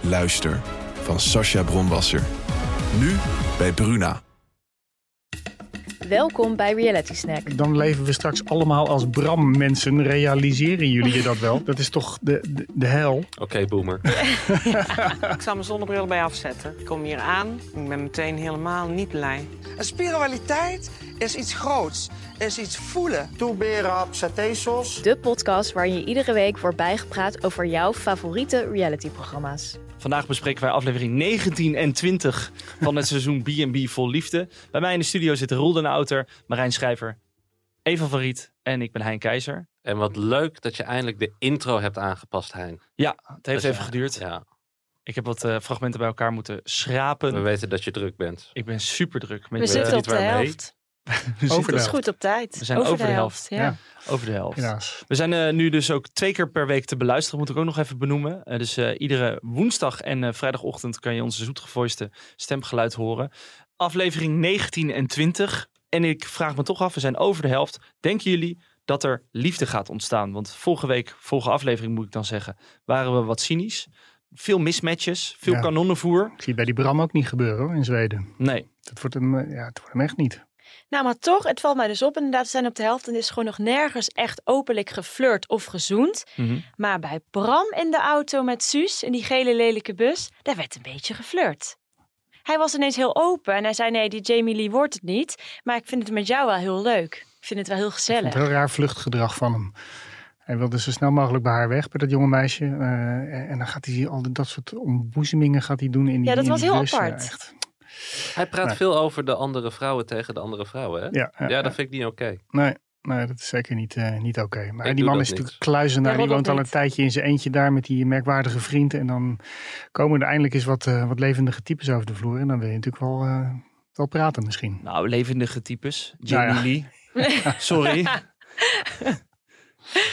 Luister van Sascha Bronwasser. Nu bij Bruna. Welkom bij Reality Snack. Dan leven we straks allemaal als Bram-mensen. Realiseren jullie je dat wel? Dat is toch de, de, de hel? Oké, boomer. Ik zal mijn zonnebril bij afzetten. Ik kom hier aan. Ik ben meteen helemaal niet blij. Een spiritualiteit is iets groots, is iets voelen. Toeberen op satésos. De podcast waarin je iedere week wordt bijgepraat over jouw favoriete realityprogramma's. Vandaag bespreken wij aflevering 19 en 20 van het seizoen B&B Vol Liefde. Bij mij in de studio zitten Roel den Outer, Marijn Schrijver, Eva van Riet en ik ben Hein Keizer. En wat leuk dat je eindelijk de intro hebt aangepast, Hein. Ja, het heeft Dus even ja, geduurd. Ja, Ik heb wat eh, fragmenten bij elkaar moeten schrapen. we weten dat je druk bent. Ik ben super druk. Met We zitten op de helft. We Over Dat is helft. goed op tijd. We zijn over de helft. ja. Ja. over de helft. Helaas. We zijn eh, nu dus ook twee keer per week te beluisteren, moet ik ook nog even benoemen. Eh, dus eh, iedere woensdag en eh, vrijdagochtend kan je onze zoetgevoiste stemgeluid horen. Aflevering 19 en 20. En ik vraag me toch af, we zijn over de helft. Denken jullie dat er liefde gaat ontstaan? Want vorige week, vorige aflevering moet ik dan zeggen, waren we wat cynisch. Veel mismatches, veel Ja. kanonnenvoer. Ik zie het bij die Bram ook niet gebeuren hoor, in Zweden. Nee, Dat wordt hem, ja, het wordt hem echt niet. Nou, maar toch, het valt mij dus op. Inderdaad, we zijn op de helft en is gewoon nog nergens echt openlijk geflirt of gezoend. Mhm. Maar bij Bram in de auto met Suus in die gele lelijke bus, daar werd een beetje geflirt. Hij was ineens heel open en hij zei: Nee, die Jamie Lee wordt het niet. Maar ik vind het met jou wel heel leuk. Ik vind het wel heel gezellig. het heel raar vluchtgedrag van hem. Hij wilde zo snel mogelijk bij haar weg, bij dat jonge meisje. eh, en, dan gaat hij al dat soort ontboezemingen gaat hij doen in die Ja, dat was heel bus. apart. Ja, echt. Hij praat Nee. veel over de andere vrouwen tegen de andere vrouwen, hè? Ja, ja, Ja, dat vind ik niet oké. Nee, nee, dat is zeker niet, eh, niet oké. Maar Ik die man is natuurlijk kluizenaar. Ja, die woont al een tijdje in zijn eentje daar met die merkwaardige vriend. En dan komen er eindelijk eens wat, eh, wat levendige types over de vloer. En dan wil je natuurlijk wel, eh, wel praten misschien. nou, levendige types. Nou ja. Jamie Lee. Sorry.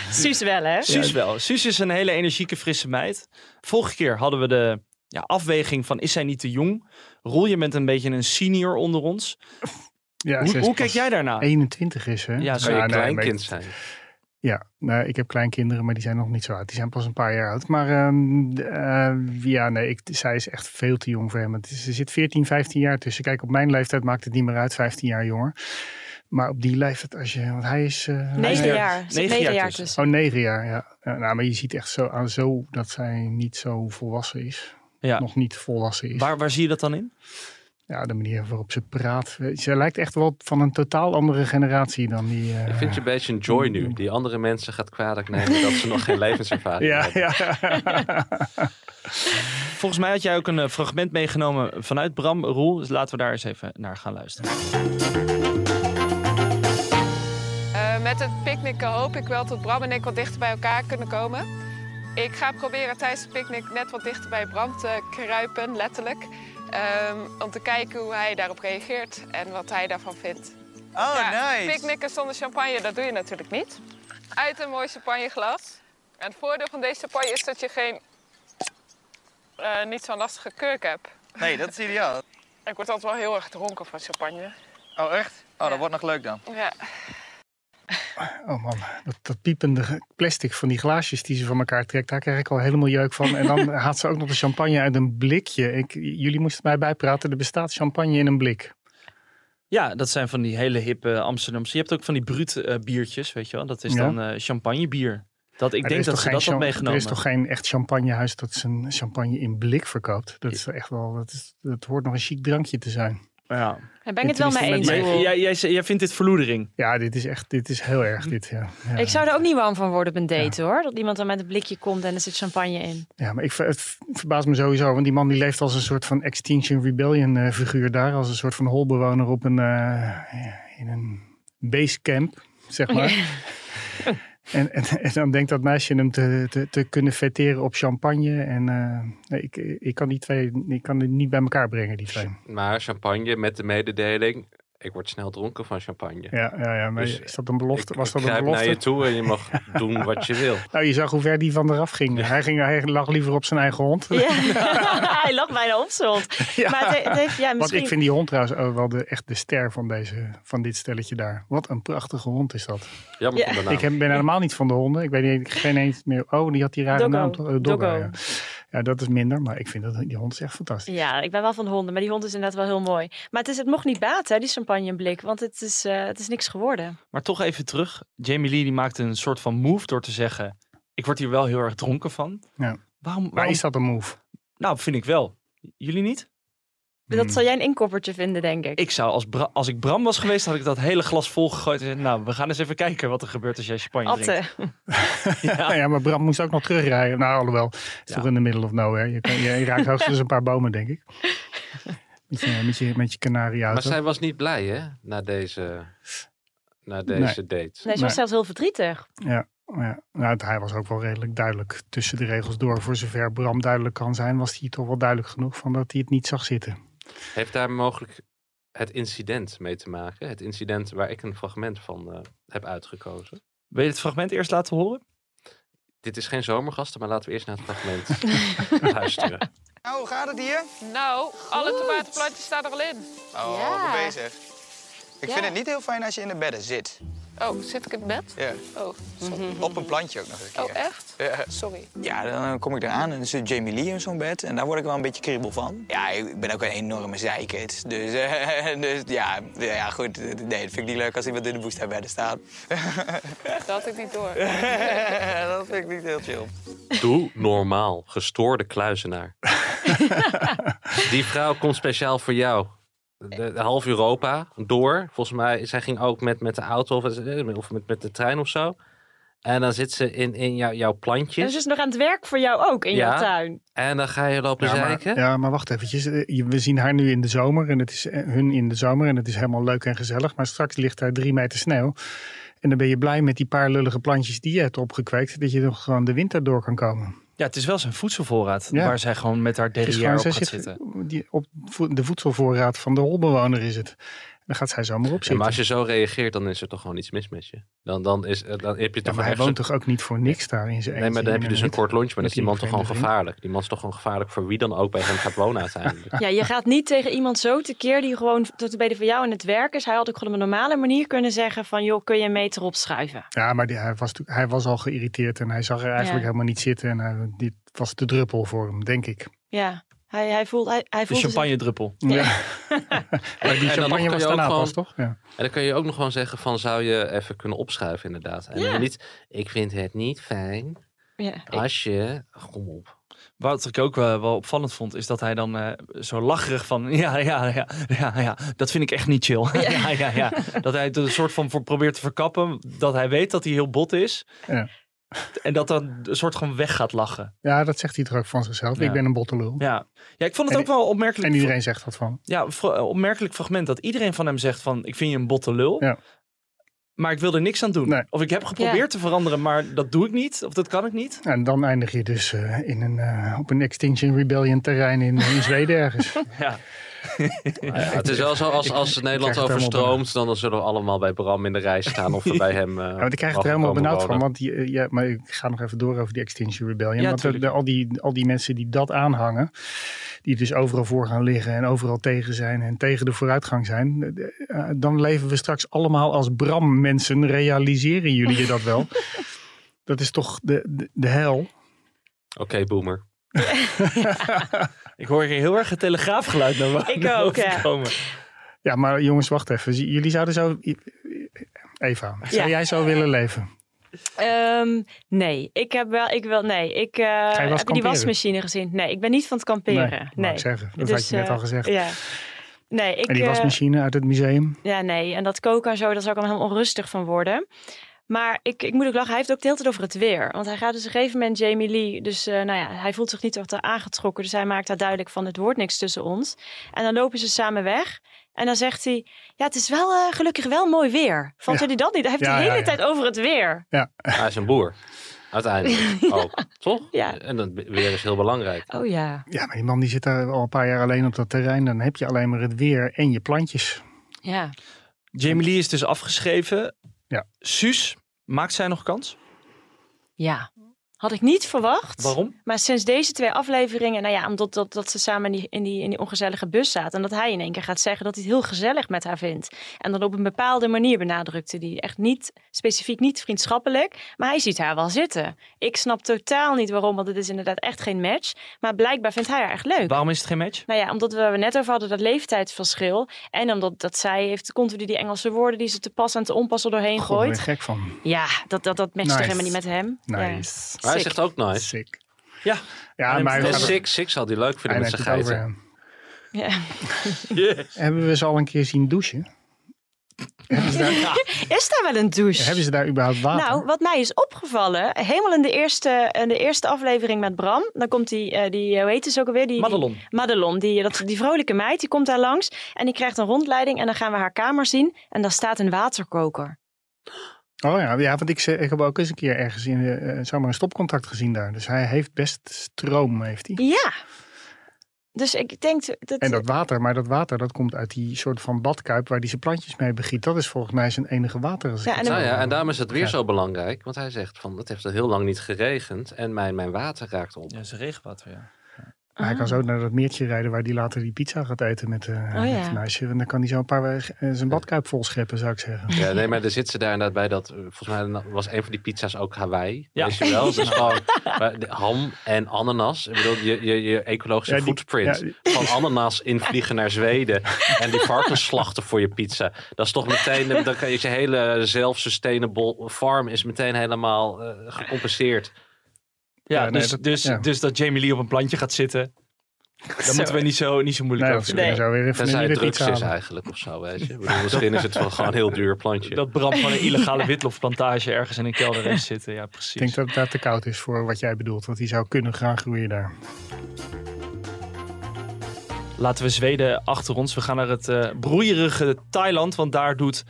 Suus wel, hè? Suus wel. Suus is een hele energieke, frisse meid. Vorige keer hadden we de ja, afweging van is zij niet te jong? Rol je met een beetje een senior onder ons? Ja, hoe kijk jij daarna? 21 is, hè? Ja, Kan zo- je Ja, kleinkind zijn? Ja, nou, ik heb kleinkinderen, maar die zijn nog niet zo oud. Die zijn pas een paar jaar oud. Maar ehm, eh, ja, nee, ik, zij is echt veel te jong voor hem. Het is, er zit 14, 15 jaar tussen. Kijk, op mijn leeftijd maakt het niet meer uit, 15 jaar jonger. Maar op die leeftijd, als je, want hij is... eh, hij is Negen er- jaar. Er zit Negen Negen jaar jaar tussen. tussen. Oh, negen jaar, ja. ja nou, maar je ziet echt zo aan zo dat zij niet zo volwassen is. Ja. Nog niet volwassen is. Waar, waar zie je dat dan in? Ja, de manier waarop ze praat. Ze lijkt echt wel van een totaal andere generatie dan die... eh, Ik vind je een beetje een joy nu. Die andere mensen gaat kwalijk nemen dat ze nog geen levenservaring ja, hebben. ja. Volgens mij had jij ook een eh, fragment meegenomen vanuit Bram Roel. Dus laten we daar eens even naar gaan luisteren. Eh, met het picknicken hoop ik wel dat Bram en ik wat dichter bij elkaar kunnen komen. Ik ga proberen tijdens het picknick net wat dichter bij Bram te kruipen, letterlijk. Ehm, om te kijken hoe hij daarop reageert en wat hij daarvan vindt. Oh, Ja, nice. Picknicken zonder champagne, dat doe je natuurlijk niet. Uit een mooi champagneglas. En het voordeel van deze champagne is dat je geen, eh, niet zo'n lastige kurk hebt. Nee, dat is ideaal. Ik word altijd wel heel erg dronken van champagne. Oh, echt? Oh, Ja. dat wordt nog leuk dan. Ja. Oh man, dat, dat piepende plastic van die glaasjes die ze van elkaar trekt, daar krijg ik al helemaal jeuk van. En dan haalt ze ook nog de champagne uit een blikje. Ik, jullie moesten mij bijpraten, er bestaat champagne in een blik. Ja, dat zijn van die hele hippe Amsterdamse. Je hebt ook van die bruut eh, biertjes, weet je wel. Dat is Ja. dan eh champagnebier. Dat, ik Maar denk dat ze dat had meegenomen. Er is toch geen echt champagnehuis dat zijn champagne in blik verkoopt? Dat is echt wel, dat, is, dat hoort nog een chic drankje te zijn. Ja. Daar ben ik het wel mee eens. Jij, jij, jij vindt dit verloedering. Ja, dit is echt, dit is heel erg dit, ja. ja. Ik zou er ook niet warm van worden op een date hoor. Dat iemand dan met een blikje komt en er zit champagne in. Ja, maar ik, het verbaast me sowieso, want die man die leeft als een soort van Extinction Rebellion eh, figuur daar. Als een soort van holbewoner op een, eh, in een basecamp, zeg maar. En, en, dan denkt dat meisje hem te, te, te kunnen vetteren op champagne. En eh, ik, ik kan die twee ik kan die niet bij elkaar brengen, die twee. Maar champagne met de mededeling. Ik word snel dronken van champagne. Ja, ja, ja maar Dus is dat een belofte? Ik, was dat ik een belofte? naar je toe en je mag doen wat je wil. Nou, je zag hoe ver die van eraf ging. Hij, ging hij lag liever op zijn eigen hond. Ja. hij lag bijna op zijn hond. Ja. Maar het, het heeft, ja, Want misschien... ik vind die hond trouwens ook wel de, echt de ster van, deze, van dit stelletje daar. Wat een prachtige hond is dat. Jammer Ja. van de naam. Ik heb, ben helemaal niet van de honden. Ik weet niet, geen eens meer. Oh, die had die rare Doggo. naam. toch? Eh, Doggo, Doggo. Ja. dat is minder. Maar ik vind dat die hond is echt fantastisch. Ja, ik ben wel van de honden, maar die hond is inderdaad wel heel mooi. Maar het, is, het mocht niet baten, hè, die champagneblik, want het is, eh, het is niks geworden. Maar toch even terug. Jamie Lee die maakte een soort van move door te zeggen... Ik word hier wel heel erg dronken van. Ja. Waarom, Maar waarom- is dat een move? Nou, vind ik wel. Jullie niet? Hmm. Dat zal jij een inkoppertje vinden, denk ik. Ik zou als, Bra- als ik Bram was geweest, had ik dat hele glas vol gegooid. En gezegd, nou, we gaan eens even kijken wat er gebeurt als jij champagne Atte. drinkt. Ja. ja, maar Bram moest ook nog terugrijden. Nou, alhoewel. Het is Ja. toch in the middle of nowhere. Je, kan, je raakt hoogstens een paar bomen, denk ik. Met je, met je, met je Maar zij was niet blij, hè? Na deze, na deze date. Nee, ze was Nee. zelfs heel verdrietig. Ja, ja. Nou, hij was ook wel redelijk duidelijk tussen de regels door. Voor zover Bram duidelijk kan zijn, was hij toch wel duidelijk genoeg van dat hij het niet zag zitten. Heeft daar mogelijk het incident mee te maken? Het incident waar ik een fragment van eh, heb uitgekozen. Wil je het fragment eerst laten horen? Dit is geen zomergasten, maar laten we eerst naar het fragment luisteren. Nou, hoe gaat het hier? Nou, alle tomatenplantjes staan er al in. Oh, Ja. goed bezig. Ik Ja. vind het niet heel fijn als je in de bedden zit. Oh, zit ik in het bed? Ja. Oh, sorry. Op een plantje ook nog eens een Oh, keer. echt? Ja. Sorry. Ja, dan kom ik eraan en dan zit Jamie Lee in zo'n bed. En daar word ik wel een beetje kriebel van. Ja, ik ben ook een enorme zeikert. Dus, eh, dus ja, ja, goed. Nee, dat vind ik niet leuk als iemand in de woestijnbedden staat. Dat had ik niet door. dat vind ik niet heel chill. Doe normaal, gestoorde kluizenaar. Die vrouw komt speciaal voor jou. De, de half Europa door. Volgens mij, zij ging ook met, met de auto of, of met, met de trein of zo. En dan zit ze in, in jou, jouw En plantjes. ze is nog aan het werk voor jou ook in Ja. jouw tuin. En dan ga je lopen Ja maar, ja, maar wacht eventjes. Eh, We zien haar nu in de zomer en het is eh, hun in de zomer en het is helemaal leuk en gezellig. Maar straks ligt daar drie meter sneeuw. En dan ben je blij met die paar lullige plantjes die je hebt opgekweekt. Dat je nog gewoon de winter door kan komen. Ja, het is wel zijn voedselvoorraad. Ja. Waar zij gewoon met haar derrière op gaat zit zitten. Die, op de voedselvoorraad van de holbewoner is het. Dan gaat zij zomaar op Ja, zitten. maar als je zo reageert, dan is er toch gewoon iets mis met je. Dan, dan, is, eh, dan heb je Ja, toch maar hij woont toch ook niet voor niks daar in zijn Nee, maar dan heb je dus een kort lunch, maar dan is die man toch gewoon gevaarlijk. Die man is toch gewoon gevaarlijk voor wie dan ook bij hem gaat wonen uiteindelijk. Ja, je gaat niet tegen iemand zo tekeer die gewoon tot bij de van jou in het werk is. Hij had ook gewoon op een normale manier kunnen zeggen van joh, kun je een meter opschuiven? Ja, maar die, hij, was, hij was al geïrriteerd en hij zag er eigenlijk Ja. helemaal niet zitten. En hij, dit was de druppel voor hem, denk ik. Ja, hij, hij voelt... Hij, hij De voelde zich- champagne druppel. Ja. maar die En dan champagne was je ook daarna gewoon- pas, toch? Ja. En dan kun je ook nog gewoon zeggen van zou je even kunnen opschuiven inderdaad. En Ja. niet, ik vind het niet fijn Ja. als je, kom op. Wat ik ook wel, wel opvallend vond, is dat hij dan eh, zo lacherig van... Ja, ja, ja, ja, ja, dat vind ik echt niet chill. Ja, ja, ja. Dat hij het een soort van voor probeert te verkappen. Dat hij weet dat hij heel bot is. Ja. En dat dan een soort van weg gaat lachen. ja, dat zegt hij toch ook van zichzelf. Ja. Ik ben een bottelul. Ja, ja ik vond het En- ook wel opmerkelijk. En iedereen zegt dat van. Ja, vra- opmerkelijk fragment dat iedereen van hem zegt van... Ik vind je een botte lul. Ja. Maar ik wil er niks aan doen. Nee. Of ik heb geprobeerd Ja. te veranderen, maar dat doe ik niet. Of dat kan ik niet. En dan eindig je dus eh, in een, eh, op een Extinction Rebellion terrein in, in Zweden ergens. Ja. Ja, het is wel zo als, als Nederland overstroomt, dan, zullen we allemaal bij Bram in de rij staan of we bij hem. eh Ja, want ik krijg het er helemaal benauwd van. Want die, eh, ja, maar ik ga nog even door over die Extinction Rebellion. Ja, want de- de- tuurlijk. al, die, al die mensen die dat aanhangen, die dus overal voor gaan liggen en overal tegen zijn en tegen de vooruitgang zijn, eh, de- dan leven we straks allemaal als Bram-mensen. Realiseren jullie je dat wel? dat is toch de, de, de hel? Oké, boomer. Ik hoor hier heel erg het telegraafgeluid naar boven Ik ook, ja. komen. Ja, maar jongens, wacht even. Jullie zouden zo. Eva, zou Ja. jij zo willen leven? Ehm, nee, ik heb wel, ik wil, nee. Ik, eh, heb je die wasmachine gezien? Nee, ik ben niet van het kamperen. Nee. ik zeggen. Dat Dus, had je net eh, al gezegd. Ja. Nee, ik, en die eh, wasmachine uit het museum? Ja, nee. En dat koken en zo, daar zou ik dan helemaal onrustig van worden. Maar ik, ik moet ook lachen, hij heeft ook de hele tijd over het weer. Want hij gaat dus op een gegeven moment Jamie Lee, dus eh, nou ja, hij voelt zich niet wat aangetrokken. Dus hij maakt daar duidelijk van, het wordt niks tussen ons. En dan lopen ze samen weg. En dan zegt hij, ja, het is wel eh, gelukkig wel mooi weer. Vond Ja. jullie dat niet? Hij heeft Ja, de hele ja, ja. tijd over het weer. Hij is een boer. Uiteindelijk ook, toch? Ja. En dat weer is heel belangrijk. Oh ja. Ja, maar die man die zit daar al een paar jaar alleen op dat terrein. Dan heb je alleen maar het weer en je plantjes. Ja. Jamie Lee is dus afgeschreven. Ja. Suus, maakt zij nog kans? Ja. Had ik niet verwacht. Waarom? Maar sinds deze twee afleveringen, nou ja, omdat dat, dat ze samen in die, in, die, in die ongezellige bus zaten. En dat hij in één keer gaat zeggen dat hij het heel gezellig met haar vindt. En dan op een bepaalde manier benadrukte hij. Echt niet, specifiek niet vriendschappelijk. Maar hij ziet haar wel zitten. Ik snap totaal niet waarom, want het is inderdaad echt geen match. Maar blijkbaar vindt hij haar echt leuk. Waarom is het geen match? Nou ja, omdat we net over hadden, dat leeftijdsverschil. En omdat dat zij heeft continu die Engelse woorden die ze te pas en te onpas er doorheen ben gooit. ik gek van. Ja, dat, dat, dat matcht toch Nice. helemaal niet met hem. Ja. Maar hij zegt ook nice. Sick. Ja. Ja, maar hij Six, Six zal die leuk vinden hij met zijn geiten. ja. Ja. Hebben we ze al een keer zien douchen? daar, Is daar wel een douche? hebben ze daar überhaupt water? Nou, wat mij is opgevallen, helemaal in de eerste, in de eerste aflevering met Bram, dan komt die, eh, die hoe heet ze ook alweer? Die, Madelon. Die, Madelon, die, dat, die vrolijke meid, die komt daar langs en die krijgt een rondleiding en dan gaan we haar kamer zien en daar staat een waterkoker. Oh ja, ja want ik, ik heb ook eens een keer ergens in, eh, zomaar een stopcontact gezien daar. Dus hij heeft best stroom, heeft hij. Ja. Dus ik denk dat... En dat water, maar dat water dat komt uit die soort van badkuip waar hij zijn plantjes mee begiet. Dat is volgens mij zijn enige water. Als Ja, en Nou ja, en daarom is het weer zo belangrijk. Want hij zegt van, het heeft al heel lang niet geregend. En mijn, mijn water raakt op. Ja, ze regenwater, ja. Maar hij kan zo naar dat meertje rijden waar hij later die pizza gaat eten met, eh Oh met ja. het meisje. En dan kan hij zo een paar weken eh, zijn badkuip vol scheppen, zou ik zeggen. Ja, nee, maar er zit ze daar inderdaad bij dat, volgens mij was een van die pizza's ook Hawaii. Ja. Weet je wel? Dus gewoon ham en ananas. Ik bedoel, je, je, je ecologische Ja, die- footprint ja, van ananas invliegen naar Zweden en die varkens slachten voor je pizza. Dat is toch meteen, dan kan je je hele self-sustainable farm is meteen helemaal eh, gecompenseerd. Ja, Ja, nee, dus, dat- dus, ja. dus dat Jamie Lee op een plantje gaat zitten. Daar moeten we niet zo, niet zo moeilijk Nee, over kunnen zo weer even Tenzij het drugs is eigenlijk of zo, weet je. Bedoel, misschien is het wel gewoon een heel duur plantje. Dat Bram van een illegale witlofplantage ergens in een kelder heeft zitten. Ja, precies. Ik denk dat het daar te koud is voor wat jij bedoelt. Want die zou kunnen gaan groeien daar. Laten we Zweden achter ons. We gaan naar het eh, broeierige Thailand, want daar doet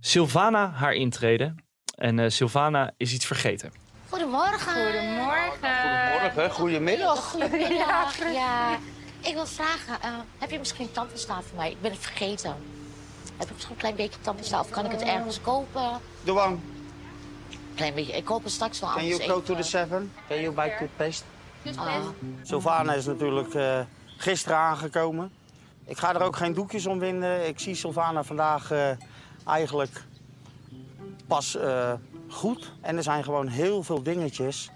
Sylvana haar intrede. En eh Sylvana is iets vergeten. Goedemorgen. Goedemorgen. Goedemorgen, goedemiddag. Goedemiddag. Ja, ik wil vragen, eh, heb je misschien tandpasta voor mij? Ik ben het vergeten. Heb ik misschien een klein beetje tandpasta of kan ik het ergens kopen? De wang. Klein beetje, ik koop het straks wel. Can you go to the even. seven? Can you buy toothpaste? Ah, Sylvana is natuurlijk eh, gisteren aangekomen. Ik ga er ook geen doekjes om winden. Ik zie Sylvana vandaag eh, eigenlijk pas eh, goed. En er zijn gewoon heel veel dingetjes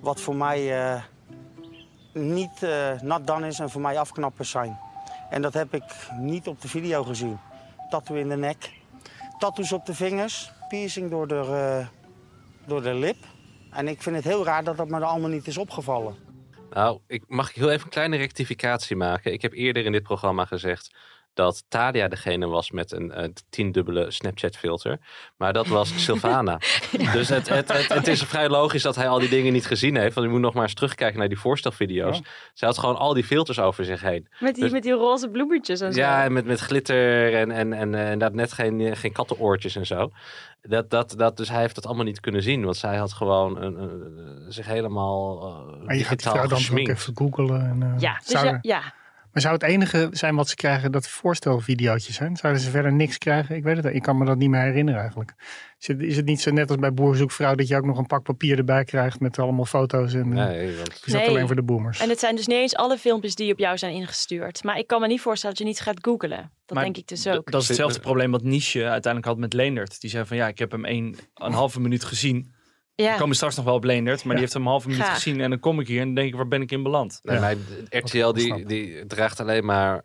wat voor mij eh, niet eh nat dan is en voor mij afknappers zijn. En dat heb ik niet op de video gezien. Tattoo in de nek, tattoos op de vingers, piercing door de, eh, door de lip. En ik vind het heel raar dat dat me allemaal niet is opgevallen. Nou, ik, mag ik heel even een kleine rectificatie maken? Ik heb eerder in dit programma gezegd dat Tadia degene was met een eh, tiendubbele Snapchat-filter. Maar dat was Sylvana. dus het, het, het, het is vrij logisch dat hij al die dingen niet gezien heeft. Want je moet nog maar eens terugkijken naar die voorstelvideo's. Zij had gewoon al die filters over zich heen. Met die, Dus- met die roze bloemetjes en zo. Ja, en met, met glitter en, en, en eh, inderdaad net geen, geen kattenoortjes en zo. Dat, dat, dat, dus hij heeft dat allemaal niet kunnen zien. Want zij had gewoon een, een- zich helemaal uh, Maar je gaat die vrouw dan ook even googelen. En, eh, Ja, dus ja. Maar zou het enige zijn wat ze krijgen dat voorstelvideootjes zijn? Zouden ze verder niks krijgen? Ik weet het Ik kan me dat niet meer herinneren eigenlijk. Is het, is het niet zo net als bij Boerzoekvrouw dat je ook nog een pak papier erbij krijgt met allemaal foto's? En, eh, Nee, want Is dat Nee. alleen voor de boomers? En het zijn dus niet eens alle filmpjes die op jou zijn ingestuurd. Maar ik kan me niet voorstellen dat je niet gaat googlen. Dat Maar denk ik dus ook. Dat is hetzelfde probleem wat Niche uiteindelijk had met Leendert. Die zei van ja, ik heb hem een, een halve minuut gezien. Ja. We komen straks nog wel op Leendert, maar Ja. die heeft hem een halve minuut gezien. En dan kom ik hier en dan denk ik, waar ben ik in beland? Nee, Ja. maar RTL die, die draagt alleen maar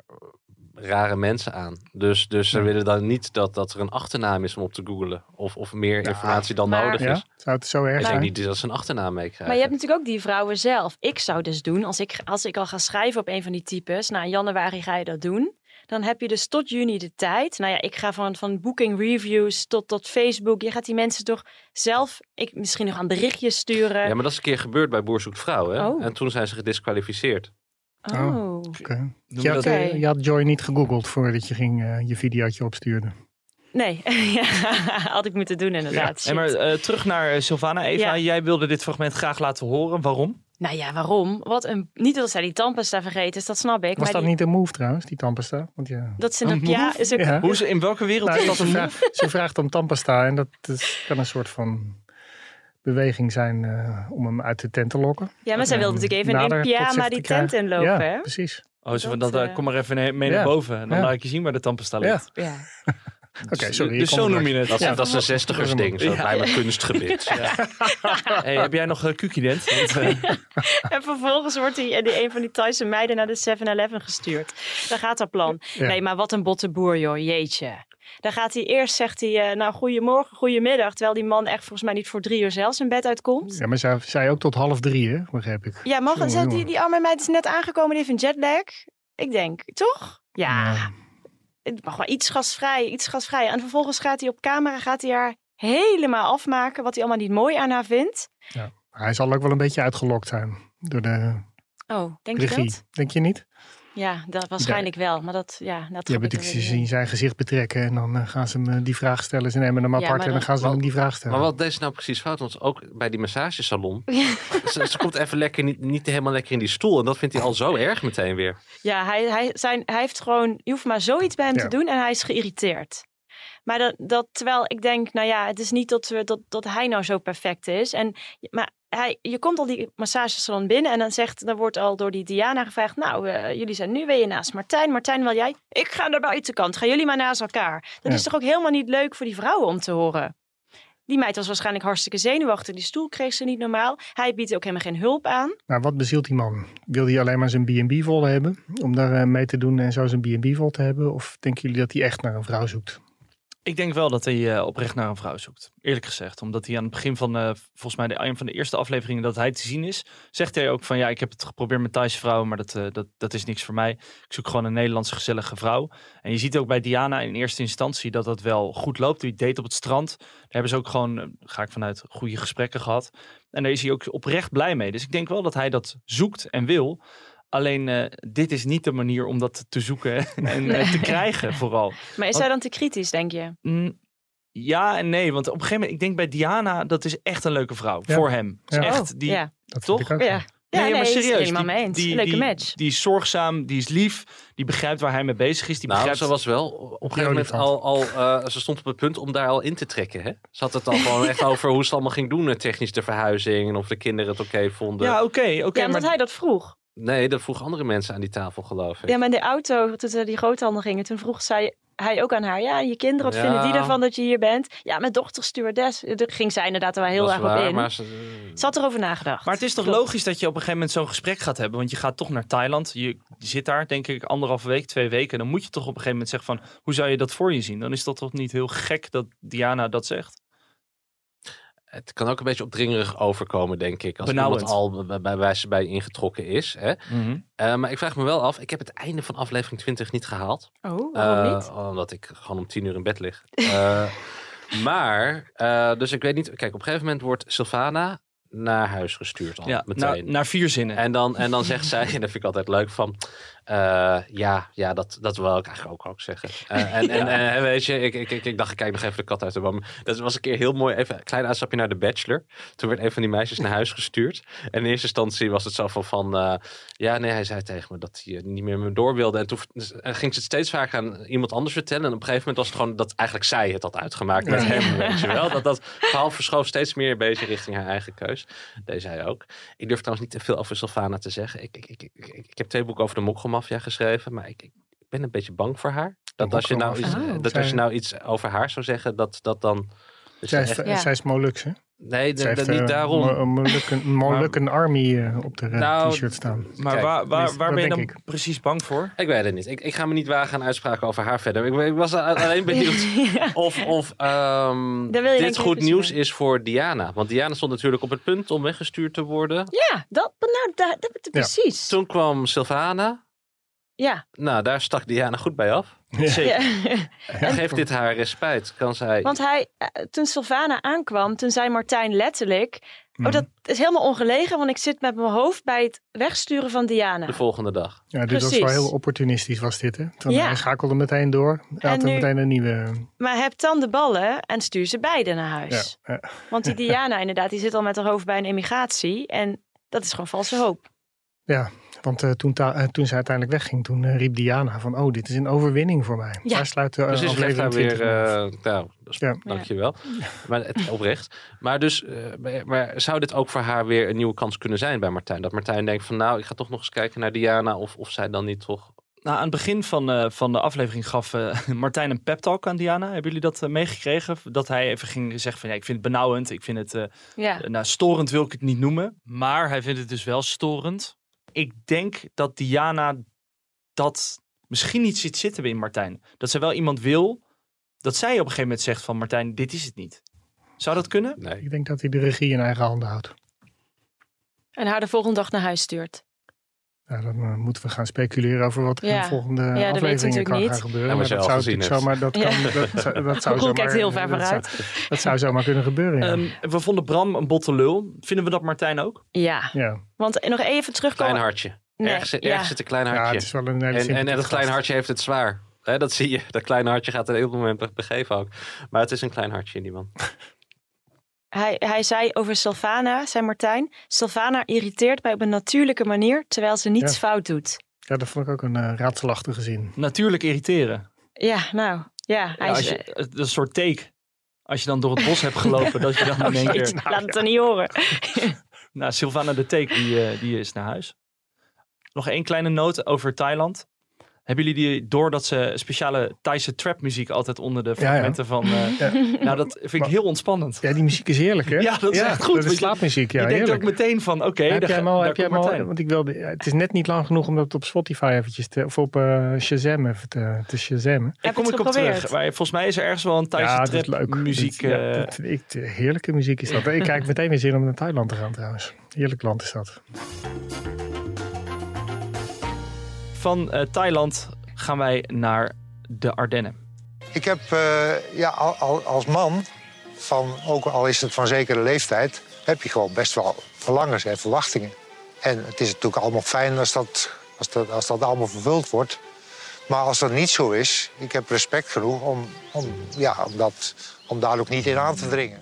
rare mensen aan. Dus, dus ze Ja. willen dan niet dat, dat er een achternaam is om op te googlen. Of, of meer informatie dan maar- nodig ja? is. Zou het zo erg Ik denk zijn? niet dat ze een achternaam meekrijgen. Maar je hebt natuurlijk ook die vrouwen zelf. Ik zou dus doen, als ik, als ik al ga schrijven op een van die types, nou in januari ga je dat doen. Dan heb je dus tot juni de tijd. Nou ja, ik ga van, van booking reviews tot, tot Facebook. Je gaat die mensen toch zelf ik, misschien nog aan berichtjes sturen. Ja, maar dat is een keer gebeurd bij Boer Zoekt Vrouw. Hè? Oh. En toen zijn ze gedisqualificeerd. Oh. Oké. Doen Je, had, eh, je had Joy niet gegoogeld voordat je ging, eh, je videootje opstuurde. Nee, ja, had ik moeten doen inderdaad. Nee, maar Shit. eh, terug naar Sylvana. Eva, Ja. jij wilde dit fragment graag laten horen. Waarom? Nou ja, waarom? Wat een... Niet dat zij die tandpasta vergeten is, dat snap ik. Was maar dat die- niet een move trouwens, die tandpasta? Want ja, Dat ze Een een, ja, is ook, Ja. Hoe ze, in welke wereld Nou, is dat ze, een vraagt, ze vraagt om tandpasta en dat, is, kan een soort van beweging zijn eh, om hem uit de tent te lokken. ja, maar zij wilde natuurlijk even in pyjama die te tent inlopen, Ja, hè? precies. Oh, zo van Dat, eh, eh, kom maar even mee Ja. naar boven. En dan Ja. laat ik je zien waar de tandpasta Ja. ligt. Ja. Oké, sorry. Dus zo noem je het. Dat, is- Ja. dat is een zestigers ding, zo Ja. bij mijn kunstgebied. Hey, heb jij nog een Q-dent? Want, eh, En vervolgens wordt die, die een van die Thaise meiden naar de 7-Eleven gestuurd. Daar gaat dat plan. Ja. Nee, maar wat een botte boer, joh. Jeetje. Dan gaat hij eerst, zegt hij, eh, nou, goedemorgen, goedemiddag. Terwijl die man echt volgens mij niet voor drie uur zelfs in bed uitkomt. Ja, maar zij zei ook tot half drie, hè? begrijp ik. Ja, zegt die, die arme meid is net aangekomen, die heeft een jetlag. Ik denk, toch? Ja, Ja. Het mag wel iets gasvrij, iets gasvrij. En vervolgens gaat hij op camera, gaat hij haar helemaal afmaken wat hij allemaal niet mooi aan haar vindt. Hij zal ook wel een beetje uitgelokt zijn door de Oh, denk je regie. dat? Denk je niet? Ja, dat waarschijnlijk wel. Maar dat, ja, dat er natuurlijk ze niet zien zijn gezicht betrekken en dan eh, gaan ze hem eh, die vraag stellen. Ze nemen hem Ja, apart en dan dan- gaan ze hem die vraag stellen. Maar wat deed ze nou precies fout? Want ook bij die massagesalon. Ja. ze, ze komt even lekker, niet, niet helemaal lekker in die stoel. En dat vindt hij al zo erg meteen weer. Ja, hij, hij, zijn, hij heeft gewoon, je hoeft maar zoiets bij hem Ja. te doen en hij is geïrriteerd. Maar dat, dat, terwijl ik denk, nou ja, het is niet dat, we, dat, dat hij nou zo perfect is. En, maar hij, je komt al die massagesalon binnen en dan, zegt, dan wordt al door die Diana gevraagd, nou, eh, jullie zijn nu weer naast Martijn. Martijn, wil jij? Ik ga naar buitenkant. Gaan jullie maar naast elkaar. Dat Ja. is toch ook helemaal niet leuk voor die vrouwen om te horen. Die meid was waarschijnlijk hartstikke zenuwachtig. Die stoel kreeg ze niet normaal. Hij biedt ook helemaal geen hulp aan. Nou, wat bezielt die man? Wil hij alleen maar zijn B&B vol hebben? Om daar eh, mee te doen en zo zijn B&B vol te hebben? Of denken jullie dat hij echt naar een vrouw zoekt? Ik denk wel dat hij eh, oprecht naar een vrouw zoekt. Eerlijk gezegd. Omdat hij aan het begin van, eh, volgens mij, de, een van de eerste afleveringen dat hij te zien is, zegt hij ook van ja, ik heb het geprobeerd met Thaise vrouwen, maar dat, eh, dat, dat is niks voor mij. Ik zoek gewoon een Nederlandse gezellige vrouw. En je ziet ook bij Diana in eerste instantie dat dat wel goed loopt. Die date op het strand. Daar hebben ze ook gewoon, ga ik vanuit, goede gesprekken gehad. En daar is hij ook oprecht blij mee. Dus ik denk wel dat hij dat zoekt en wil. Alleen eh, dit is niet de manier om dat te zoeken en eh, te krijgen vooral. Maar is Want- hij dan te kritisch, denk je? Mm, ja en nee, want op een gegeven moment, ik denk bij Diana, dat is echt een leuke vrouw Ja. voor hem. Is Ja. Echt, die, ja. Dat Toch? Ja. Ja, nee, nee, maar serieus. helemaal Die, mee eens. die, Leuke die, match. die is zorgzaam, die is lief, die begrijpt waar hij mee bezig is. Die Nou, begrijpt... ze was wel op een gegeven moment al, al eh, ze stond op het punt om daar al in te trekken. Hè? Ze had het al gewoon echt over hoe ze het allemaal ging doen, technisch de verhuizing en of de kinderen het oké vonden. Ja, oké, oké. ja, maar omdat hij dat vroeg. Nee, dat vroegen andere mensen aan die tafel, geloof ik. Ja, maar in de auto, toen ze die groothandel gingen, toen vroeg zij, hij ook aan haar, ja, je kinderen, wat Ja. vinden die ervan dat je hier bent? Ja, mijn dochter stewardess. Daar ging zij inderdaad er wel heel erg op waar, in. maar ze, Ze had erover nagedacht. Maar het is toch Klopt. logisch dat je op een gegeven moment zo'n gesprek gaat hebben. Want je gaat toch naar Thailand. Je, je zit daar, denk ik, anderhalve week, twee weken. Dan moet je toch op een gegeven moment zeggen van... Hoe zou je dat voor je zien? Dan is dat toch niet heel gek dat Diana dat zegt? Het kan ook een beetje opdringerig overkomen, denk ik. Als Benauwend. iemand al bij, bij wijze bij ingetrokken is. Hè? Eh, maar ik vraag me wel af, ik heb het einde van aflevering 20 niet gehaald. Oh, waarom Eh, niet? Omdat ik gewoon om tien uur in bed lig. Eh, maar, eh, dus ik weet niet. Kijk, op een gegeven moment wordt Sylvana naar huis gestuurd al Ja, naar, meteen. naar vier zinnen. En dan, en dan zegt zij, en dat vind ik altijd leuk, van... eh, ja, ja dat, dat wil ik eigenlijk ook, ook zeggen. Eh, en, en, en weet je, ik, ik, ik, ik dacht, ik kijk nog even de kat uit de boom. Dat was een keer heel mooi, even een klein uitstapje naar de Bachelor. Toen werd een van die meisjes naar huis gestuurd. En in eerste instantie was het zo van, van eh, ja, nee, hij zei tegen me dat hij eh, niet meer me door wilde. En toen eh, ging ze het steeds vaker aan iemand anders vertellen. En op een gegeven moment was het gewoon dat eigenlijk zij het had uitgemaakt met Ja. hem, weet je wel. Dat, dat verhaal verschoof steeds meer een beetje richting haar eigen keus. Deze hij ook. Ik durf trouwens niet te veel over Sylvana te zeggen. Ik, ik, ik, ik, ik, heb twee boeken over de geschreven, maar ik, ik ben een beetje bang voor haar. Dat als je nou iets, mokkelmafia. dat Zij- als je nou iets over haar zou zeggen, dat dat dan... dus Zij is, echt- Ja. zij is Molux, hè? nee, de- heeft de- niet eh, daarom. Een Molukken, een Molukken Army eh, op de eh, Nou, t-shirt staan. Maar Kijk, waar, waar, waar ben je dan ik. precies bang voor? Ik weet het niet. Ik, ik ga me niet wagen aan uitspraken over haar verder. Ik, ik was alleen benieuwd Ja. of, of ehm, dit goed nieuws zien. is voor Diana. Want Diana stond natuurlijk op het punt om weggestuurd te worden. Ja, dat, nou, dat, dat, precies. Toen kwam Sylvana Ja. Nou, daar stak Diana goed bij af. Ja. Geeft dit haar respijt? Kan zij... Want hij, eh, toen Sylvana aankwam, toen zei Martijn letterlijk... Mhm. Oh, dat is helemaal ongelegen, want ik zit met mijn hoofd bij het wegsturen van Diana. De volgende dag. Ja, dit was wel heel opportunistisch was dit. Hè? Toen Ja. Hij schakelde meteen door. Hij had En er nu- meteen een nieuwe... Maar heb dan de ballen en stuur ze beide naar huis. Ja, ja. Want die Diana inderdaad, die zit al met haar hoofd bij een immigratie. En dat is gewoon valse hoop. Ja, want eh, toen, eh, toen ze uiteindelijk wegging, toen eh, riep Diana van... oh, dit is een overwinning voor mij. Ja. Daar sluit de uh, Dus is aflevering daar 20 weer, eh, nou, dus, Ja. dankjewel. Maar het, oprecht. Maar dus, eh, maar- zou dit ook voor haar weer een nieuwe kans kunnen zijn bij Martijn? Dat Martijn denkt van, nou, ik ga toch nog eens kijken naar Diana. Of, of zij dan niet toch... Nou, aan het begin van, eh, van de aflevering gaf eh, Martijn een pep talk aan Diana. Hebben jullie dat meegekregen? Dat hij even ging zeggen van ja, ik vind het benauwend. Ik vind het, eh, Ja. nou storend wil ik het niet noemen. Maar hij vindt het dus wel storend. Ik denk dat Diana dat misschien niet ziet zitten in Martijn. Dat ze wel iemand wil, dat zij op een gegeven moment zegt van Martijn, dit is het niet. Zou dat kunnen? Nee. Ik denk dat hij de regie in eigen handen houdt. En haar de volgende dag naar huis stuurt. Nou, dan eh, moeten we gaan speculeren over wat er in Ja. de volgende Ja, dat weet je afleveringen natuurlijk kan niet. gaan gebeuren. Ja, maar dat zou natuurlijk zomaar, dat, Ja. kan, dat, zou- dat zou zomaar, kijkt heel ver dat zou, dat zou zomaar kunnen gebeuren, ja. Ehm, we vonden Bram een botte lul. Vinden we dat Martijn ook? Ja. ja. Want nog even terugkomen. Klein hartje. Nee, ergens zit, ja. ergens zit een klein ja, hartje. het is wel een hele en, en, dat kleine gast. hartje heeft het zwaar. Hè, dat zie je. Dat kleine hartje gaat er heel veel moment be- begeven ook. Maar het is een klein hartje in die man. Hij, hij zei over Sylvana, zei Martijn. Sylvana irriteert mij op een natuurlijke manier, terwijl ze niets Ja. fout doet. Ja, dat vond ik ook een eh, raadselachtige zin. Natuurlijk irriteren. Ja, nou, ja. Hij Ja, als je, is een soort take. Als je dan door het bos hebt gelopen, dat je dan in één keer... Laat het dan niet horen. Nou, Sylvana de Take, die, eh, die is naar huis. Nog één kleine noot over Thailand. Hebben jullie die door dat ze speciale Thaise trapmuziek altijd onder de ja. fragmenten van... eh, Ja. Nou, dat vind ik heel ontspannend. Ja, die muziek is heerlijk, hè? Ja, dat is echt goed, Dat is slaapmuziek, ja, je denkt heerlijk. ook meteen van, oké, heb daar jij hem al, heb jij al, want ik wilde, het is net niet lang genoeg om dat op Spotify eventjes te, of op eh Shazam even te, te Shazammen. Daar kom ik op terug. Maar volgens mij is er ergens wel een Thaise ja, dat is trap leuk. muziek. Dit- ja, eh, dit- ik, heerlijke muziek is dat. Ik kijk meteen weer zin om naar Thailand te gaan trouwens. Heerlijk land is dat. Van eh, Thailand gaan wij naar de Ardennen. Ik heb eh, ja, al, al- als man, van, ook al is het van zekere leeftijd, heb je gewoon best wel verlangens en verwachtingen. En het is natuurlijk allemaal fijn als dat, als dat, als dat allemaal vervuld wordt. Maar als dat niet zo is, ik heb respect genoeg om, om, ja, om, dat, om daar ook niet in aan te dringen.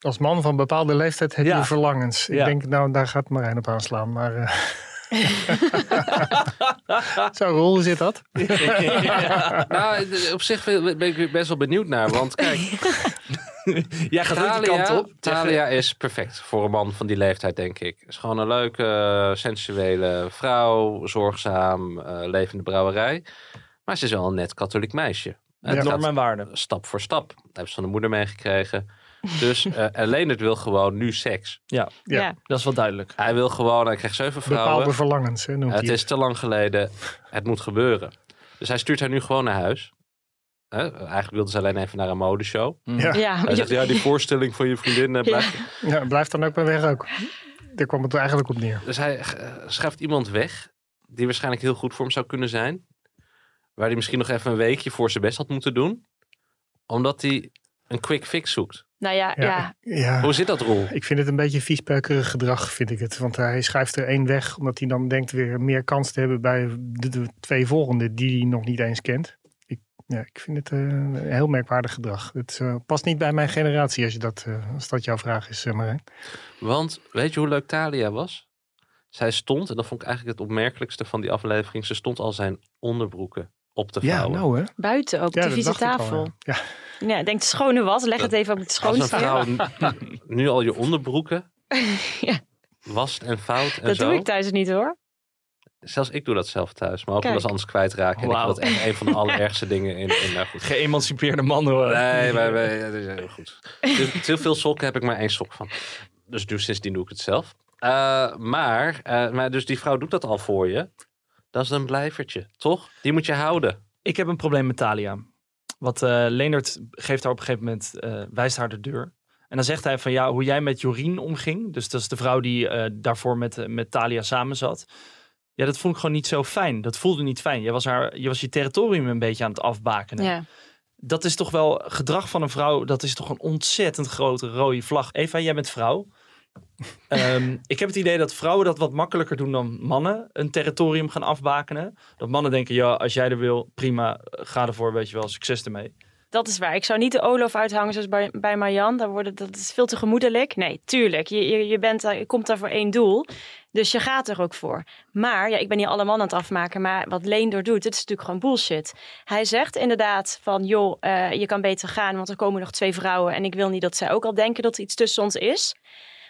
Als man van bepaalde leeftijd heb Ja. je verlangens. Ik Ja. denk, nou, daar gaat Marijn op aanslaan. Maar, eh Zo, hoe zit dat? nou, op zich ben ik best wel benieuwd naar. Want kijk, Jij gaat ook die kant op. Talia is perfect voor een man van die leeftijd, denk ik. Is gewoon een leuke, sensuele vrouw. Zorgzaam, eh levende brouwerij. Maar ze is wel een net katholiek meisje. En waarden. Stap voor stap. Dat heeft ze van de moeder meegekregen. Dus eh Leonard wil gewoon nu seks. Ja, Ja. Ja. dat is wel duidelijk. Hij wil gewoon, hij krijgt zeven vrouwen. Bepaalde verlangens, hè, noemt Het hij is te lang geleden. Het moet gebeuren. Dus hij stuurt haar nu gewoon naar huis. Hè? Eigenlijk wilde ze alleen even naar een modeshow. Ja. Ja, Hij zegt, ja, die voorstelling van je vriendin blijft... Ja, blijft dan ook maar weg ook. Daar kwam het er eigenlijk op neer. Dus hij schuift iemand weg... die waarschijnlijk heel goed voor hem zou kunnen zijn. Waar hij misschien nog even een weekje voor zijn best had moeten doen. Omdat hij een quick fix zoekt. Nou ja, ja. Ja, ja. Hoe zit dat, Roel? Ik vind het een beetje viespeukerig gedrag, vind ik het. Want hij schuift er één weg, omdat hij dan denkt weer meer kans te hebben bij de, de twee volgende die hij nog niet eens kent. Ik, ja, ik vind het eh, een heel merkwaardig gedrag. Het eh, past niet bij mijn generatie, als, je dat, eh, als dat jouw vraag is, eh, Marijn. Want weet je hoe leuk Talia was? Zij stond, en dat vond ik eigenlijk het opmerkelijkste van die aflevering... ze stond al zijn onderbroeken op te Ja, vouwen. nou hè. Buiten ook, Ja, de vieze ik al, tafel. ja. Ja, denk de schone was. Leg het even op het Als een vrouw nu al je onderbroeken Ja. wast en fout en Dat zo. doe ik thuis niet hoor. Zelfs ik doe dat zelf thuis, maar ook Kijk. wel eens anders kwijtraken. En Wauw. ik vind dat echt een van de allerergste dingen in, in nou goed. Geëmancipeerde man hoor. Nee, maar, maar, ja, dat is heel goed. Te, te veel sokken heb ik maar één sok van. Dus nu sindsdien doe ik het zelf. Eh, maar, eh, maar dus die vrouw doet dat al voor je. Dat is een blijvertje, toch? Die moet je houden. Ik heb een probleem met Talia. Want eh Leonard geeft haar op een gegeven moment, eh, wijst haar de deur. En dan zegt hij van ja, hoe jij met Jorien omging. Dus dat is de vrouw die eh, daarvoor met, met Talia samen zat. Ja, dat vond ik gewoon niet zo fijn. Dat voelde niet fijn. Je was, haar, je was je territorium een beetje aan het afbakenen. Ja. Dat is toch wel gedrag van een vrouw. Dat is toch een ontzettend grote rode vlag. Eva, jij bent vrouw. Ehm, ik heb het idee dat vrouwen dat wat makkelijker doen dan mannen. Een territorium gaan afbakenen. Dat mannen denken, ja, als jij er wil, prima, ga ervoor, weet je wel, succes ermee. Dat is waar. Ik zou niet de Olof uithangen zoals bij, bij Marjan. Daar worden, dat is veel te gemoedelijk. Nee, tuurlijk. Je, je, je, bent daar, je komt daar voor één doel. Dus je gaat er ook voor. Maar, ja, ik ben niet alle mannen aan het afmaken. Maar wat Leendor doet, dit is natuurlijk gewoon bullshit. Hij zegt inderdaad van, joh, uh, je kan beter gaan. Want er komen nog twee vrouwen. En ik wil niet dat zij ook al denken dat er iets tussen ons is.